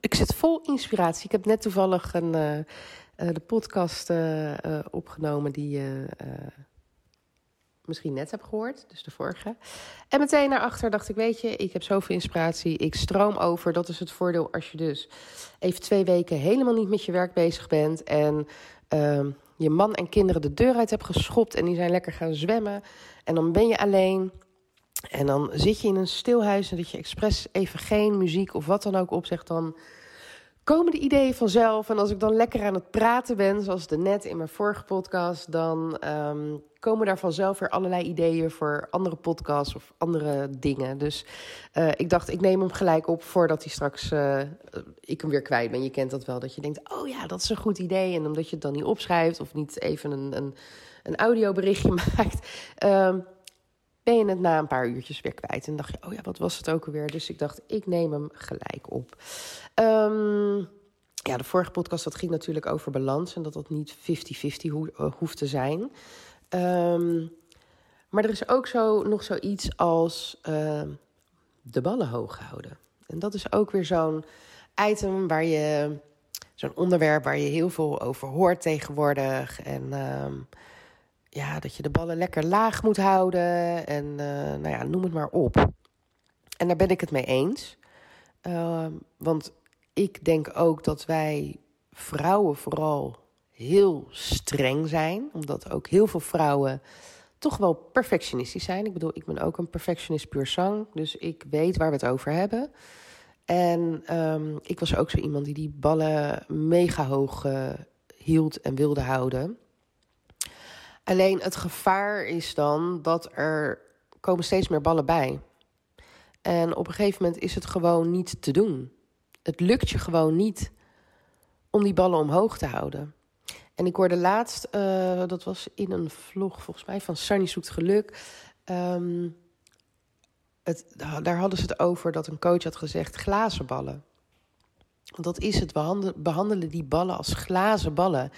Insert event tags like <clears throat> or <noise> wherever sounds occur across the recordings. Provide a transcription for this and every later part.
ik zit vol inspiratie. Ik heb net toevallig een, eh, eh, de podcast eh, opgenomen die je misschien net hebt gehoord, dus de vorige. En meteen naar achter dacht ik, weet je, ik heb zoveel inspiratie, ik stroom over. Dat is het voordeel als je dus even twee weken helemaal niet met je werk bezig bent en ehm, je man en kinderen de deur uit hebt geschopt en die zijn lekker gaan zwemmen. En dan ben je alleen. En dan zit je in een stilhuis en dat je expres even geen muziek of wat dan ook opzegt, dan komen de ideeën vanzelf. En als ik dan lekker aan het praten ben, zoals de net in mijn vorige podcast, dan ehm, komen daar vanzelf weer allerlei ideeën voor andere podcasts of andere dingen. Dus eh, ik dacht, ik neem hem gelijk op voordat hij straks eh, ik hem weer kwijt ben. Je kent dat wel, dat je denkt, oh ja, dat is een goed idee. En omdat je het dan niet opschrijft of niet even een, een, een audioberichtje <laughs> maakt. ehm, ben je het na een paar uurtjes weer kwijt. En dacht je, oh ja, wat was het ook alweer? Dus ik dacht, ik neem hem gelijk op. Ehm, ja, de vorige podcast dat ging natuurlijk over balans en dat dat niet 50-50 hoe- eh, hoeft te zijn. Ehm, maar er is ook zo, nog zoiets als ehm, de ballen hoog houden. En dat is ook weer zo'n item waar je, zo'n onderwerp waar je heel veel over hoort tegenwoordig. En ja, dat je de ballen lekker laag moet houden. En eh, nou ja, noem het maar op. En daar ben ik het mee eens. Ehm, want ik denk ook dat wij vrouwen vooral heel streng zijn. Omdat ook heel veel vrouwen toch wel perfectionistisch zijn. Ik bedoel, ik ben ook een perfectionist puur sang. Dus ik weet waar we het over hebben. En ehm, ik was ook zo iemand die die ballen mega hoog eh, hield en wilde houden. Alleen het gevaar is dan dat er komen steeds meer ballen bij. En op een gegeven moment is het gewoon niet te doen. Het lukt je gewoon niet om die ballen omhoog te houden. En ik hoorde laatst, eh, dat was in een vlog volgens mij van Sunny zoekt geluk. ehm, het, daar hadden ze het over dat een coach had gezegd glazen ballen. Want dat is het, we hande- behandelen die ballen als glazen ballen.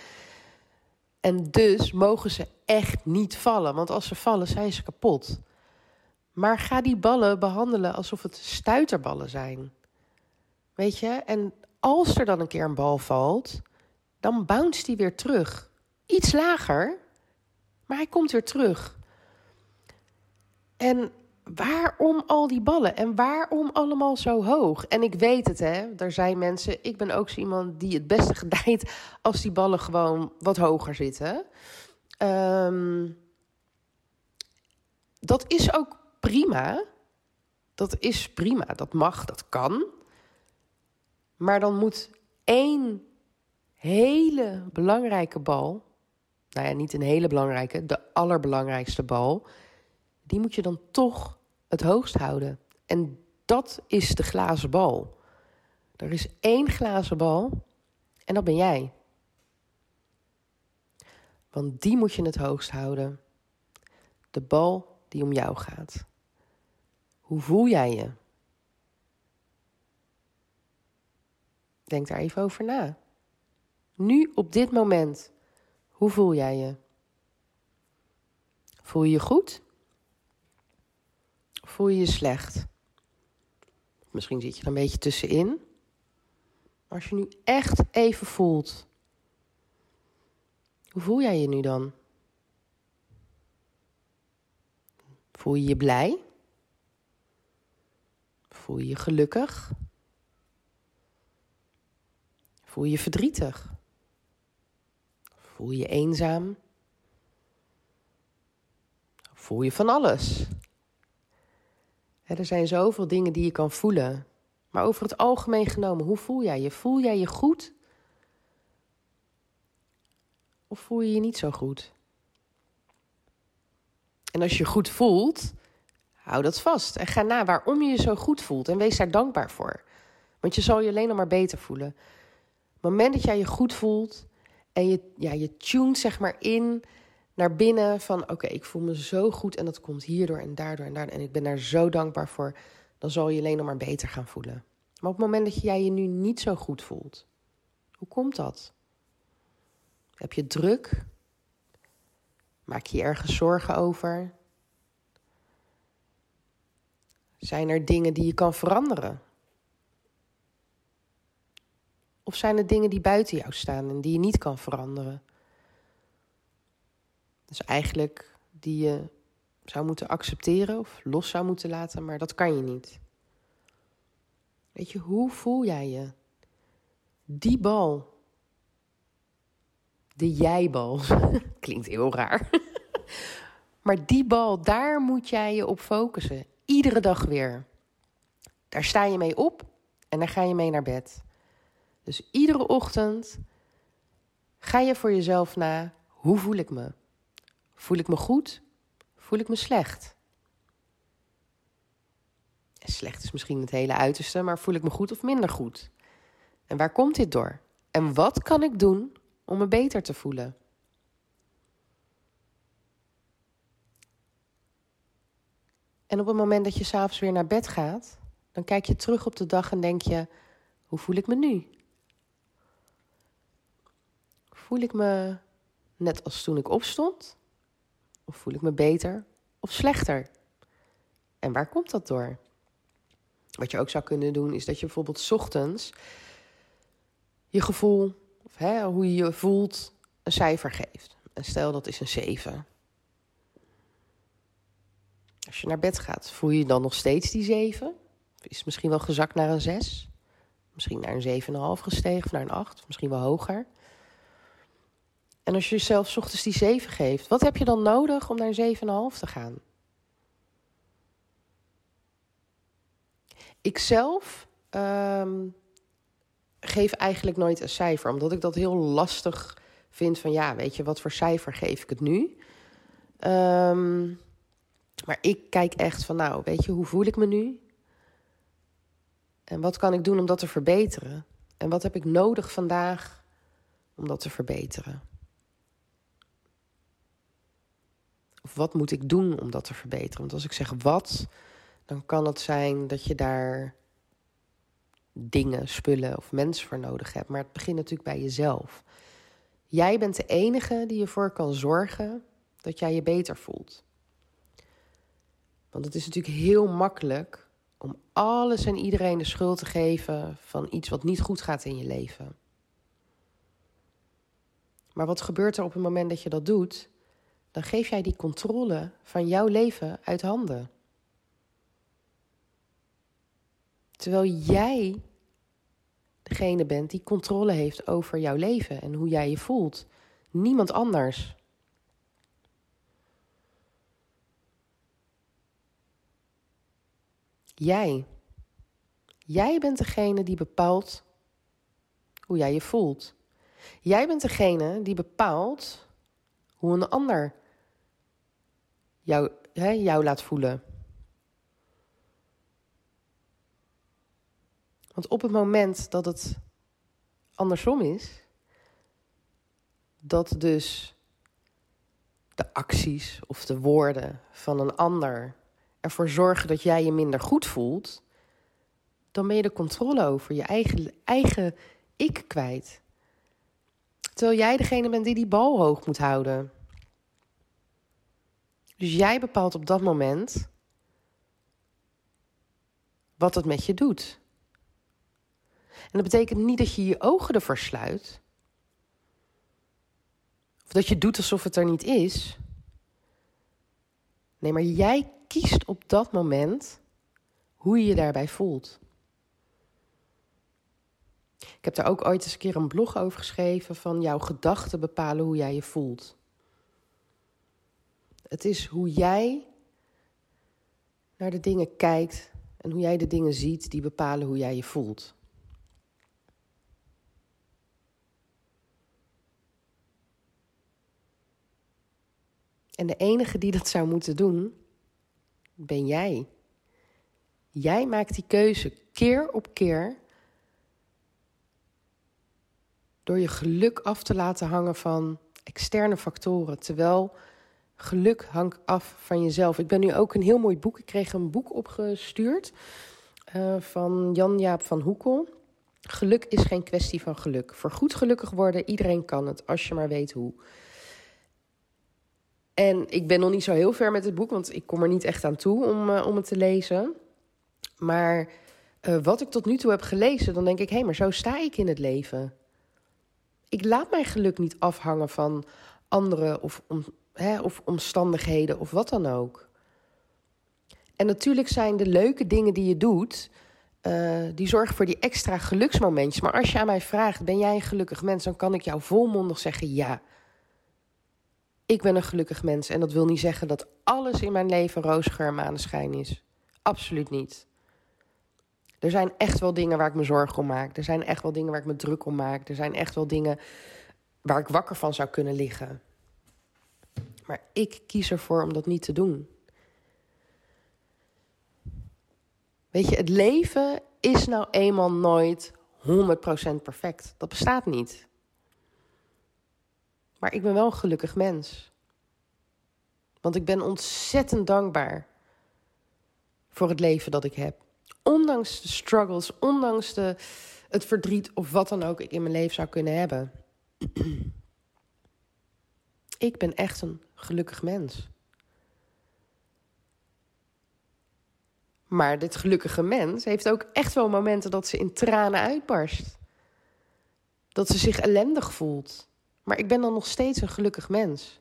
En dus mogen ze echt niet vallen, want als ze vallen zijn ze kapot. Maar ga die ballen behandelen alsof het stuiterballen zijn. Weet je? En als er dan een keer een bal valt, dan bounce die weer terug. Iets lager, maar hij komt weer terug. En waarom al die ballen? En waarom allemaal zo hoog? En ik weet het, hè. Er zijn mensen... Ik ben ook zo iemand die het beste <laughs> gedijt... als die ballen gewoon wat hoger zitten. Ehm, dat is ook prima. Dat is prima. Dat mag, dat kan. Maar dan moet één hele belangrijke bal... Nou ja, niet een hele belangrijke, de allerbelangrijkste bal... die moet je dan toch het hoogst houden. En dat is de glazen bal. Er is één glazen bal en dat ben jij. Want die moet je het hoogst houden. De bal die om jou gaat. Hoe voel jij je? Denk daar even over na. Nu, op dit moment, hoe voel jij je? Voel je je goed? Voel je je slecht? Misschien zit je er een beetje tussenin. Maar als je nu echt even voelt, hoe voel jij je nu dan? Voel je je blij? Voel je je gelukkig? Voel je je verdrietig? Voel je je eenzaam? Voel je van alles? Er zijn zoveel dingen die je kan voelen. Maar over het algemeen genomen, hoe voel jij je? Voel jij je goed? Of voel je je niet zo goed? En als je je goed voelt, hou dat vast. En ga na waarom je je zo goed voelt. En wees daar dankbaar voor. Want je zal je alleen nog maar beter voelen. het moment dat jij je goed voelt en je, ja, je tunt zeg maar in naar binnen van oké, ik voel me zo goed en dat komt hierdoor en daardoor en daardoor en ik ben daar zo dankbaar voor, dan zal je alleen nog maar beter gaan voelen. Maar op het moment dat jij je nu niet zo goed voelt, hoe komt dat? Heb je druk? Maak je ergens zorgen over? Zijn er dingen die je kan veranderen? Of zijn er dingen die buiten jou staan en die je niet kan veranderen? Dus eigenlijk die je zou moeten accepteren of los zou moeten laten, maar dat kan je niet. Weet je, hoe voel jij je? Die bal. De jijbal. <laughs> Klinkt heel raar. <laughs> maar die bal, daar moet jij je op focussen. Iedere dag weer. Daar sta je mee op en daar ga je mee naar bed. Dus iedere ochtend ga je voor jezelf na: hoe voel ik me? Voel ik me goed? Voel ik me slecht? slecht is misschien het hele uiterste, maar voel ik me goed of minder goed? En waar komt dit door? En wat kan ik doen om me beter te voelen? En op het moment dat je s'avonds weer naar bed gaat, dan kijk je terug op de dag en denk je: hoe voel ik me nu? Voel ik me net als toen ik opstond? Of voel ik me beter of slechter? En waar komt dat door? Wat je ook zou kunnen doen, is dat je bijvoorbeeld ochtends je gevoel, of hè, hoe je je voelt, een cijfer geeft. En stel dat is een 7. Als je naar bed gaat, voel je dan nog steeds die 7? Is het misschien wel gezakt naar een 6? Misschien naar een 7,5 gestegen of naar een 8, misschien wel hoger. En als je jezelf ochtends die 7 geeft, wat heb je dan nodig om naar een 7,5 te gaan? Ik zelf um, geef eigenlijk nooit een cijfer, omdat ik dat heel lastig vind van ja, weet je, wat voor cijfer geef ik het nu? Um, maar ik kijk echt van nou, weet je, hoe voel ik me nu? En wat kan ik doen om dat te verbeteren? En wat heb ik nodig vandaag om dat te verbeteren? Of wat moet ik doen om dat te verbeteren? Want als ik zeg wat, dan kan het zijn dat je daar dingen, spullen of mensen voor nodig hebt. Maar het begint natuurlijk bij jezelf. Jij bent de enige die ervoor kan zorgen dat jij je beter voelt. Want het is natuurlijk heel makkelijk om alles en iedereen de schuld te geven van iets wat niet goed gaat in je leven. Maar wat gebeurt er op het moment dat je dat doet? Dan geef jij die controle van jouw leven uit handen. Terwijl jij degene bent die controle heeft over jouw leven en hoe jij je voelt. Niemand anders. Jij. Jij bent degene die bepaalt hoe jij je voelt. Jij bent degene die bepaalt hoe een ander jou, hè, jou laat voelen. Want op het moment dat het andersom is, dat dus de acties of de woorden van een ander ervoor zorgen dat jij je minder goed voelt, dan ben je de controle over je eigen, eigen ik kwijt. Terwijl jij degene bent die die bal hoog moet houden. Dus jij bepaalt op dat moment wat het met je doet. En dat betekent niet dat je je ogen ervoor sluit. Of dat je doet alsof het er niet is. Nee, maar jij kiest op dat moment hoe je je daarbij voelt. Ik heb daar ook ooit eens een keer een blog over geschreven van jouw gedachten bepalen hoe jij je voelt. Het is hoe jij naar de dingen kijkt en hoe jij de dingen ziet die bepalen hoe jij je voelt. En de enige die dat zou moeten doen, ben jij. Jij maakt die keuze keer op keer door je geluk af te laten hangen van externe factoren. Terwijl geluk hangt af van jezelf. Ik ben nu ook een heel mooi boek. Ik kreeg een boek opgestuurd uh, van Jan-Jaap van Hoekel. Geluk is geen kwestie van geluk. Voor goed gelukkig worden, iedereen kan het, als je maar weet hoe. En ik ben nog niet zo heel ver met het boek, want ik kom er niet echt aan toe om, uh, om het te lezen. Maar uh, wat ik tot nu toe heb gelezen, dan denk ik: hé, hey, maar zo sta ik in het leven. Ik laat mijn geluk niet afhangen van anderen of, om, of omstandigheden of wat dan ook. En natuurlijk zijn de leuke dingen die je doet, uh, die zorgen voor die extra geluksmomentjes. Maar als je aan mij vraagt, ben jij een gelukkig mens? Dan kan ik jou volmondig zeggen ja. Ik ben een gelukkig mens. En dat wil niet zeggen dat alles in mijn leven roosgeur en maneschijn is. Absoluut niet. Er zijn echt wel dingen waar ik me zorgen om maak. Er zijn echt wel dingen waar ik me druk om maak. Er zijn echt wel dingen waar ik wakker van zou kunnen liggen. Maar ik kies ervoor om dat niet te doen. Weet je, het leven is nou eenmaal nooit 100% perfect. Dat bestaat niet. Maar ik ben wel een gelukkig mens. Want ik ben ontzettend dankbaar voor het leven dat ik heb. Ondanks de struggles, ondanks de, het verdriet of wat dan ook ik in mijn leven zou kunnen hebben. <clears throat> ik ben echt een gelukkig mens. Maar dit gelukkige mens heeft ook echt wel momenten dat ze in tranen uitbarst. Dat ze zich ellendig voelt. Maar ik ben dan nog steeds een gelukkig mens.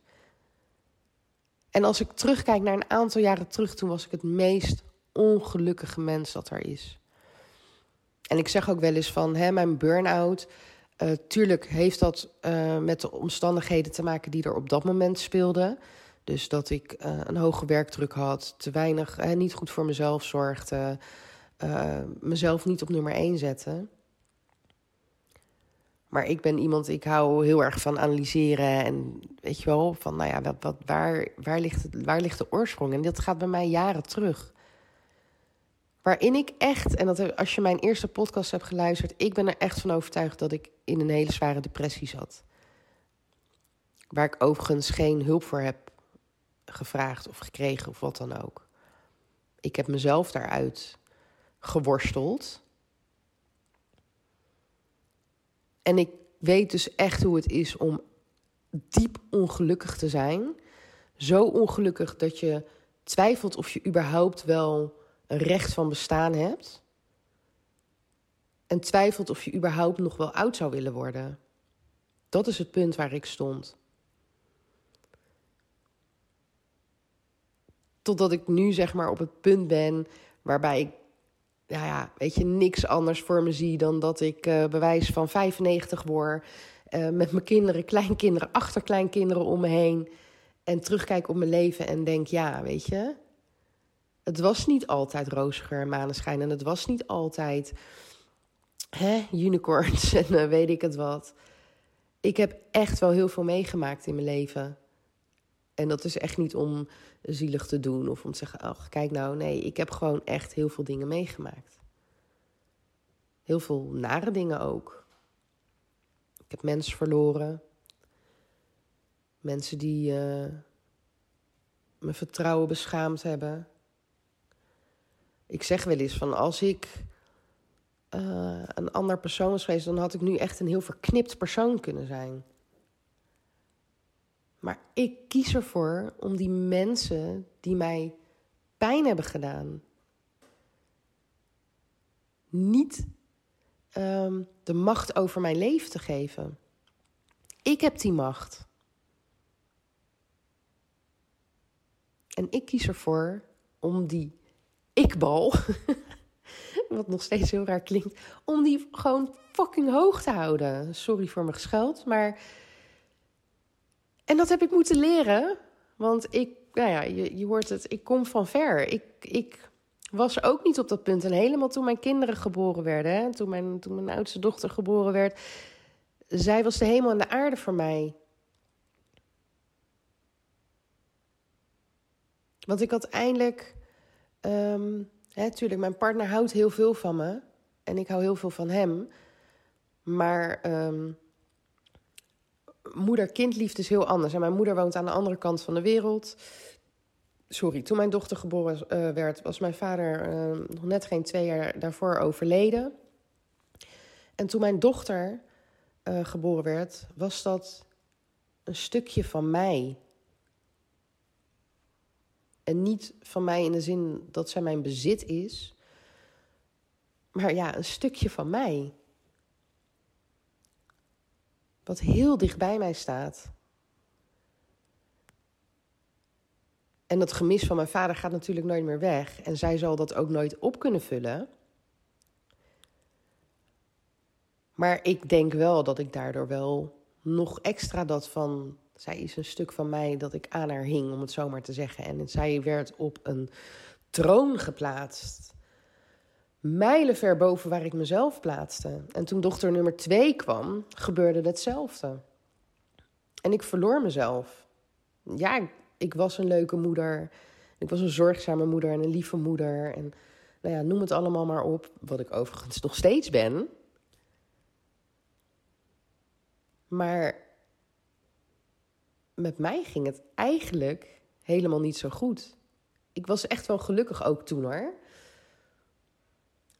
En als ik terugkijk naar een aantal jaren terug, toen was ik het meest ongelukkige mens dat er is. En ik zeg ook wel eens van, hè, mijn burn-out, uh, tuurlijk heeft dat uh, met de omstandigheden te maken die er op dat moment speelden. Dus dat ik uh, een hoge werkdruk had, te weinig, niet goed voor mezelf zorgde, mezelf niet op nummer 1 zette. Maar ik ben iemand, ik hou heel erg van analyseren en weet je wel, van nou ja, wat, wat, waar, waar, ligt het, waar ligt de oorsprong? En dat gaat bij mij jaren terug. Waarin ik echt, en dat, als je mijn eerste podcast hebt geluisterd, ik ben er echt van overtuigd dat ik in een hele zware depressie zat. Waar ik overigens geen hulp voor heb gevraagd of gekregen of wat dan ook. Ik heb mezelf daaruit geworsteld. En ik weet dus echt hoe het is om diep ongelukkig te zijn. Zo ongelukkig dat je twijfelt of je überhaupt wel een recht van bestaan hebt. En twijfelt of je überhaupt nog wel oud zou willen worden. Dat is het punt waar ik stond. Totdat ik nu zeg maar op het punt ben waarbij ik, nou ja, weet je, niks anders voor me zie dan dat ik uh, bewijs van 95 word. Uh, met mijn kinderen, kleinkinderen, achterkleinkinderen om me heen. En terugkijk op mijn leven en denk, ja, weet je. Het was niet altijd roziger en maneschijn. En het was niet altijd hè, unicorns <laughs> en uh, weet ik het wat. Ik heb echt wel heel veel meegemaakt in mijn leven. En dat is echt niet om zielig te doen of om te zeggen: ach, kijk nou, nee, ik heb gewoon echt heel veel dingen meegemaakt. Heel veel nare dingen ook. Ik heb mensen verloren. Mensen die uh, mijn vertrouwen beschaamd hebben. Ik zeg wel eens van als ik uh, een ander persoon was geweest, dan had ik nu echt een heel verknipt persoon kunnen zijn. Maar ik kies ervoor om die mensen die mij pijn hebben gedaan, niet um, de macht over mijn leven te geven. Ik heb die macht. En ik kies ervoor om die ikbal, <laughs> wat nog steeds heel raar klinkt, om die gewoon fucking hoog te houden. Sorry voor mijn gescheld, maar en dat heb ik moeten leren. Want ik, nou ja, je, je hoort het, ik kom van ver. Ik, ik was ook niet op dat punt. En helemaal toen mijn kinderen geboren werden, hè, toen, mijn, toen mijn oudste dochter geboren werd, zij was de hemel en de aarde voor mij. Want ik had eindelijk, um, tuurlijk, mijn partner houdt heel veel van me. En ik hou heel veel van hem. Maar um, moeder-kindliefde is heel anders. En mijn moeder woont aan de andere kant van de wereld. Sorry, toen mijn dochter geboren uh, werd, was mijn vader uh, nog net geen twee jaar daarvoor overleden. En toen mijn dochter uh, geboren werd, was dat een stukje van mij. En niet van mij in de zin dat zij mijn bezit is, maar ja, een stukje van mij. Wat heel dicht bij mij staat. En dat gemis van mijn vader gaat natuurlijk nooit meer weg. En zij zal dat ook nooit op kunnen vullen. Maar ik denk wel dat ik daardoor wel nog extra dat van. Zij is een stuk van mij dat ik aan haar hing, om het zo maar te zeggen. En zij werd op een troon geplaatst. Mijlenver boven waar ik mezelf plaatste. En toen dochter nummer twee kwam, gebeurde hetzelfde. En ik verloor mezelf. Ja, ik was een leuke moeder. Ik was een zorgzame moeder en een lieve moeder. En nou ja, noem het allemaal maar op. Wat ik overigens nog steeds ben. Maar met mij ging het eigenlijk helemaal niet zo goed. Ik was echt wel gelukkig ook toen hoor.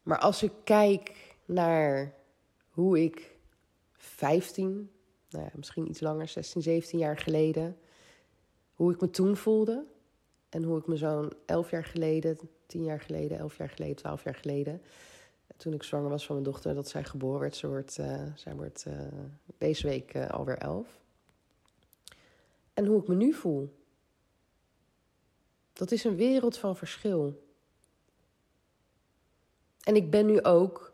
Maar als ik kijk naar hoe ik 15, nou ja, misschien iets langer, 16, 17 jaar geleden, hoe ik me toen voelde en hoe ik me zo'n 11 jaar geleden, 10 jaar geleden, 11 jaar geleden, 12 jaar geleden, toen ik zwanger was van mijn dochter, dat zij geboren werd. Ze wordt, uh, zij wordt uh, deze week uh, alweer 11. En hoe ik me nu voel. Dat is een wereld van verschil. En ik ben nu ook,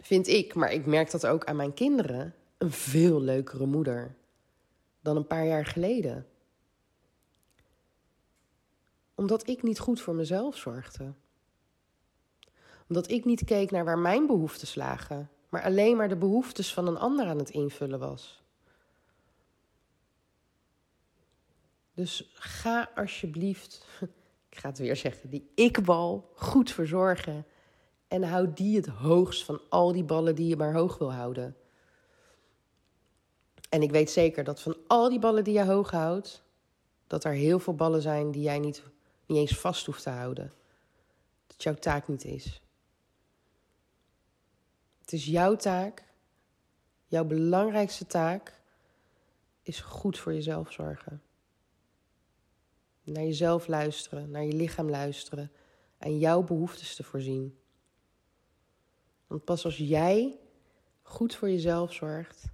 vind ik, maar ik merk dat ook aan mijn kinderen, een veel leukere moeder dan een paar jaar geleden. Omdat ik niet goed voor mezelf zorgde. Omdat ik niet keek naar waar mijn behoeftes lagen, maar alleen maar de behoeftes van een ander aan het invullen was. Dus ga alsjeblieft, <laughs> ik ga het weer zeggen, die ikbal goed verzorgen. En houd die het hoogst van al die ballen die je maar hoog wil houden. En ik weet zeker dat van al die ballen die je hoog houdt, dat er heel veel ballen zijn die jij niet, niet eens vast hoeft te houden. Dat jouw taak niet is. Het is jouw taak, jouw belangrijkste taak is goed voor jezelf zorgen. Naar jezelf luisteren, naar je lichaam luisteren en jouw behoeftes te voorzien. Want pas als jij goed voor jezelf zorgt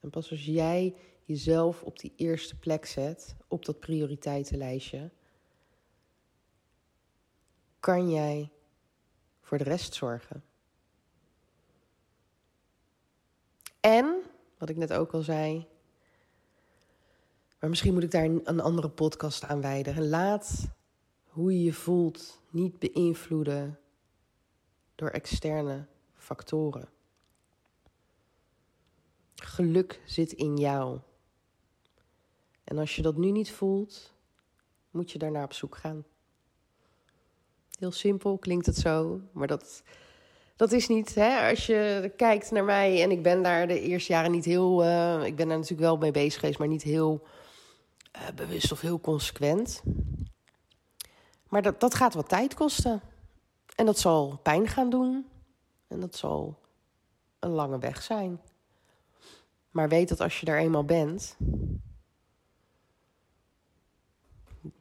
en pas als jij jezelf op die eerste plek zet, op dat prioriteitenlijstje, kan jij voor de rest zorgen. En, wat ik net ook al zei, maar misschien moet ik daar een andere podcast aan wijden. Laat hoe je je voelt niet beïnvloeden door externe factoren. Geluk zit in jou. En als je dat nu niet voelt, moet je daarnaar op zoek gaan. Heel simpel klinkt het zo, maar dat, dat is niet. Hè? Als je kijkt naar mij en ik ben daar de eerste jaren niet heel. Uh, ik ben daar natuurlijk wel mee bezig geweest, maar niet heel uh, bewust of heel consequent. Maar dat, dat gaat wat tijd kosten. En dat zal pijn gaan doen. En dat zal een lange weg zijn. Maar weet dat als je daar eenmaal bent,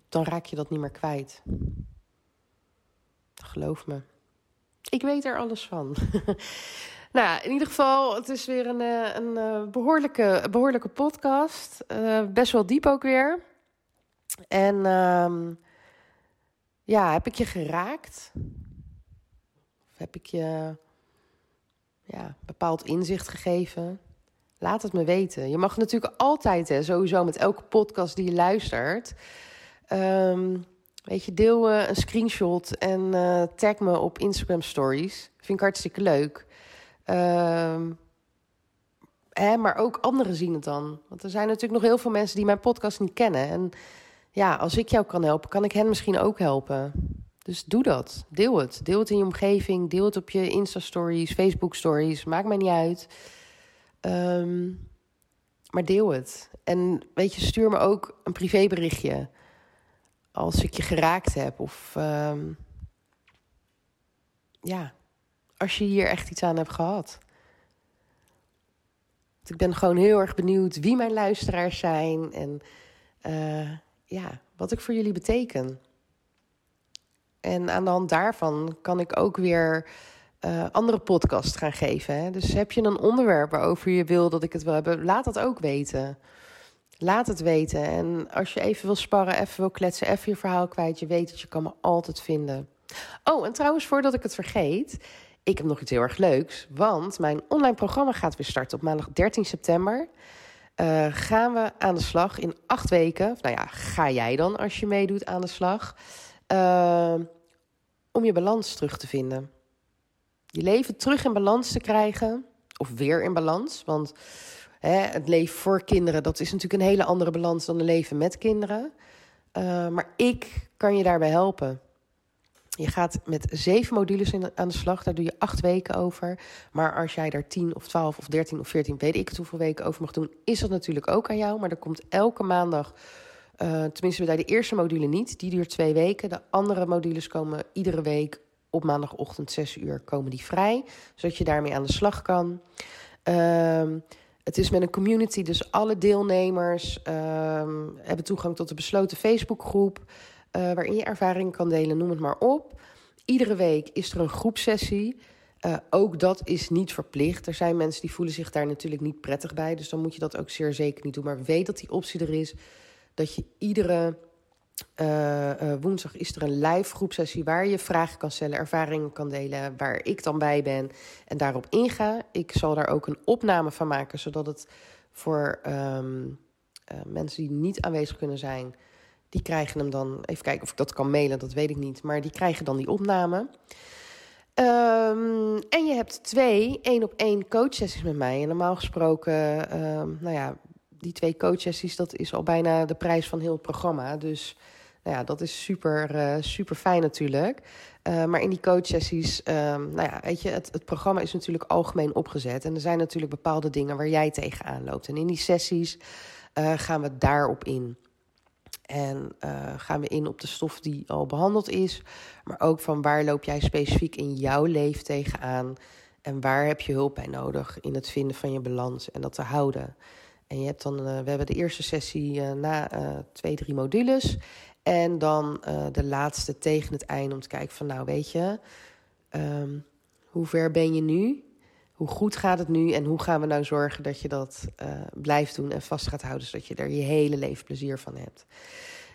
dan raak je dat niet meer kwijt. Geloof me. Ik weet er alles van. <laughs> nou, in ieder geval, het is weer een, eh, een, eh, behoorlijke, behoorlijke podcast. Uh, best wel diep ook weer. En um, ja, heb ik je geraakt? Of heb ik je ja, bepaald inzicht gegeven? Laat het me weten. Je mag natuurlijk altijd, hè, sowieso met elke podcast die je luistert. Um, weet je, deel een screenshot en tag me op Instagram Stories. Vind ik hartstikke leuk. Hè, maar ook anderen zien het dan. Want er zijn natuurlijk nog heel veel mensen die mijn podcast niet kennen. En ja, als ik jou kan helpen, kan ik hen misschien ook helpen. Dus doe dat. Deel het. Deel het in je omgeving. Deel het op je Insta-stories, Facebook-stories. Maakt mij niet uit. Um, maar deel het. En weet je, stuur me ook een privéberichtje als ik je geraakt heb. Of ehm, ja, als je hier echt iets aan hebt gehad. ik ben gewoon heel erg benieuwd wie mijn luisteraars zijn en uh, ja, wat ik voor jullie beteken. En aan de hand daarvan kan ik ook weer uh, andere podcasts gaan geven. Hè? Dus heb je een onderwerp waarover je wil dat ik het wil hebben, laat dat ook weten. Laat het weten. En als je even wil sparren, even wil kletsen, even je verhaal kwijt, je weet dat je kan me altijd vinden. Oh, en trouwens, voordat ik het vergeet, ik heb nog iets heel erg leuks. Want mijn online programma gaat weer starten op maandag 13 september. Uh, gaan we aan de slag in acht weken. Nou ja, ga jij dan als je meedoet aan de slag. Uh, om je balans terug te vinden. Je leven terug in balans te krijgen. Of weer in balans. Want hè, het leven voor kinderen, dat is natuurlijk een hele andere balans dan een leven met kinderen. Uh, maar ik kan je daarbij helpen. Je gaat met zeven modules in, aan de slag. Daar doe je acht weken over. Maar als jij daar tien of twaalf of dertien of veertien, weet ik het hoeveel weken over mag doen, is dat natuurlijk ook aan jou. Maar er komt elke maandag, uh, tenminste bij de eerste module niet, die duurt twee weken. De andere modules komen iedere week op maandagochtend 6 uur komen die vrij, zodat je daarmee aan de slag kan. Uh, het is met een community, dus alle deelnemers uh, hebben toegang tot de besloten Facebookgroep. Uh, waarin je ervaringen kan delen, noem het maar op. Iedere week is er een groepsessie. Uh, ook dat is niet verplicht. Er zijn mensen die voelen zich daar natuurlijk niet prettig bij. Dus dan moet je dat ook zeer zeker niet doen. Maar weet dat die optie er is. Dat je iedere uh, woensdag is er een live groepsessie waar je vragen kan stellen, ervaringen kan delen, waar ik dan bij ben en daarop inga. Ik zal daar ook een opname van maken, zodat het voor um, mensen die niet aanwezig kunnen zijn, die krijgen hem dan, even kijken of ik dat kan mailen, dat weet ik niet. Maar die krijgen dan die opname. Um, en je hebt twee één op één coachsessies met mij. En normaal gesproken, um, nou ja, die twee coachsessies, dat is al bijna de prijs van heel het programma. Dus nou ja, dat is super, uh, super fijn natuurlijk. Uh, maar in die coachsessies, um, nou ja, weet je, het, het programma is natuurlijk algemeen opgezet. En er zijn natuurlijk bepaalde dingen waar jij tegenaan loopt. En in die sessies uh, gaan we daarop in. En uh, gaan we in op de stof die al behandeld is. Maar ook van waar loop jij specifiek in jouw leven tegenaan. En waar heb je hulp bij nodig in het vinden van je balans en dat te houden. En je hebt dan, uh, we hebben de eerste sessie uh, na twee, drie modules. En dan de laatste tegen het einde om te kijken van nou weet je, um, hoe ver ben je nu? Hoe goed gaat het nu en hoe gaan we nou zorgen dat je dat uh, blijft doen en vast gaat houden, zodat je er je hele leven plezier van hebt.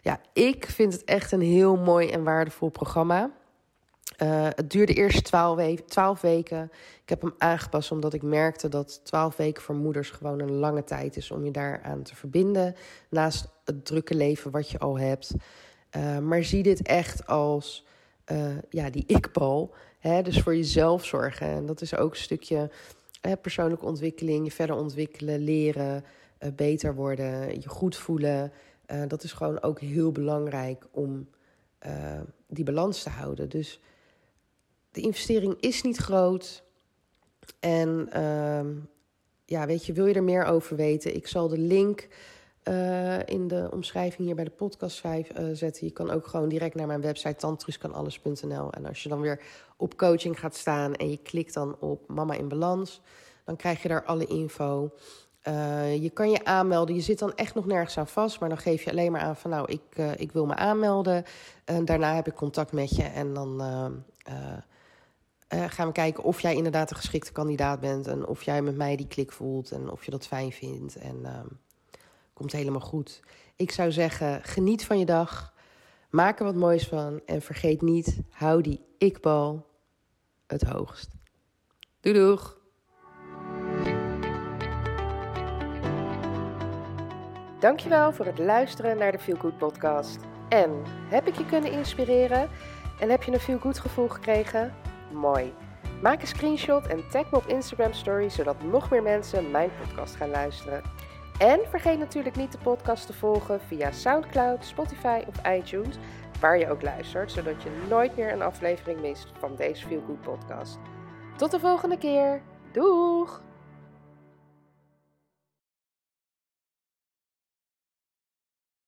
Ja, ik vind het echt een heel mooi en waardevol programma. Uh, het duurde eerst twaalf, we twaalf weken. Ik heb hem aangepast omdat ik merkte dat twaalf weken voor moeders gewoon een lange tijd is om je daaraan te verbinden. Naast het drukke leven wat je al hebt. Uh, maar zie dit echt als uh, ja, die ikbal. Hè, dus voor jezelf zorgen. En dat is ook een stukje hè, persoonlijke ontwikkeling, je verder ontwikkelen, leren, uh, beter worden, je goed voelen. Uh, dat is gewoon ook heel belangrijk om die balans te houden. Dus de investering is niet groot. En ehm, ja, weet je, wil je er meer over weten? Ik zal de link uh, in de omschrijving hier bij de podcast 5 uh, zetten. Je kan ook gewoon direct naar mijn website tantruskanalles.nl. En als je dan weer op coaching gaat staan en je klikt dan op Mama in Balans, dan krijg je daar alle info. Uh, je kan je aanmelden. Je zit dan echt nog nergens aan vast, maar dan geef je alleen maar aan van nou, ik, ik wil me aanmelden. En daarna heb ik contact met je en dan gaan we kijken of jij inderdaad een geschikte kandidaat bent en of jij met mij die klik voelt en of je dat fijn vindt. En ehm, Komt helemaal goed. Ik zou zeggen, geniet van je dag. Maak er wat moois van. En vergeet niet, hou die ikbal het hoogst. Doei doeg! Dankjewel voor het luisteren naar de Feel Good podcast. En heb ik je kunnen inspireren? En heb je een Feel Good gevoel gekregen? Mooi. Maak een screenshot en tag me op Instagram Story, zodat nog meer mensen mijn podcast gaan luisteren. En vergeet natuurlijk niet de podcast te volgen via SoundCloud, Spotify of iTunes, waar je ook luistert, zodat je nooit meer een aflevering mist van deze Feel Good podcast. Tot de volgende keer. Doeg!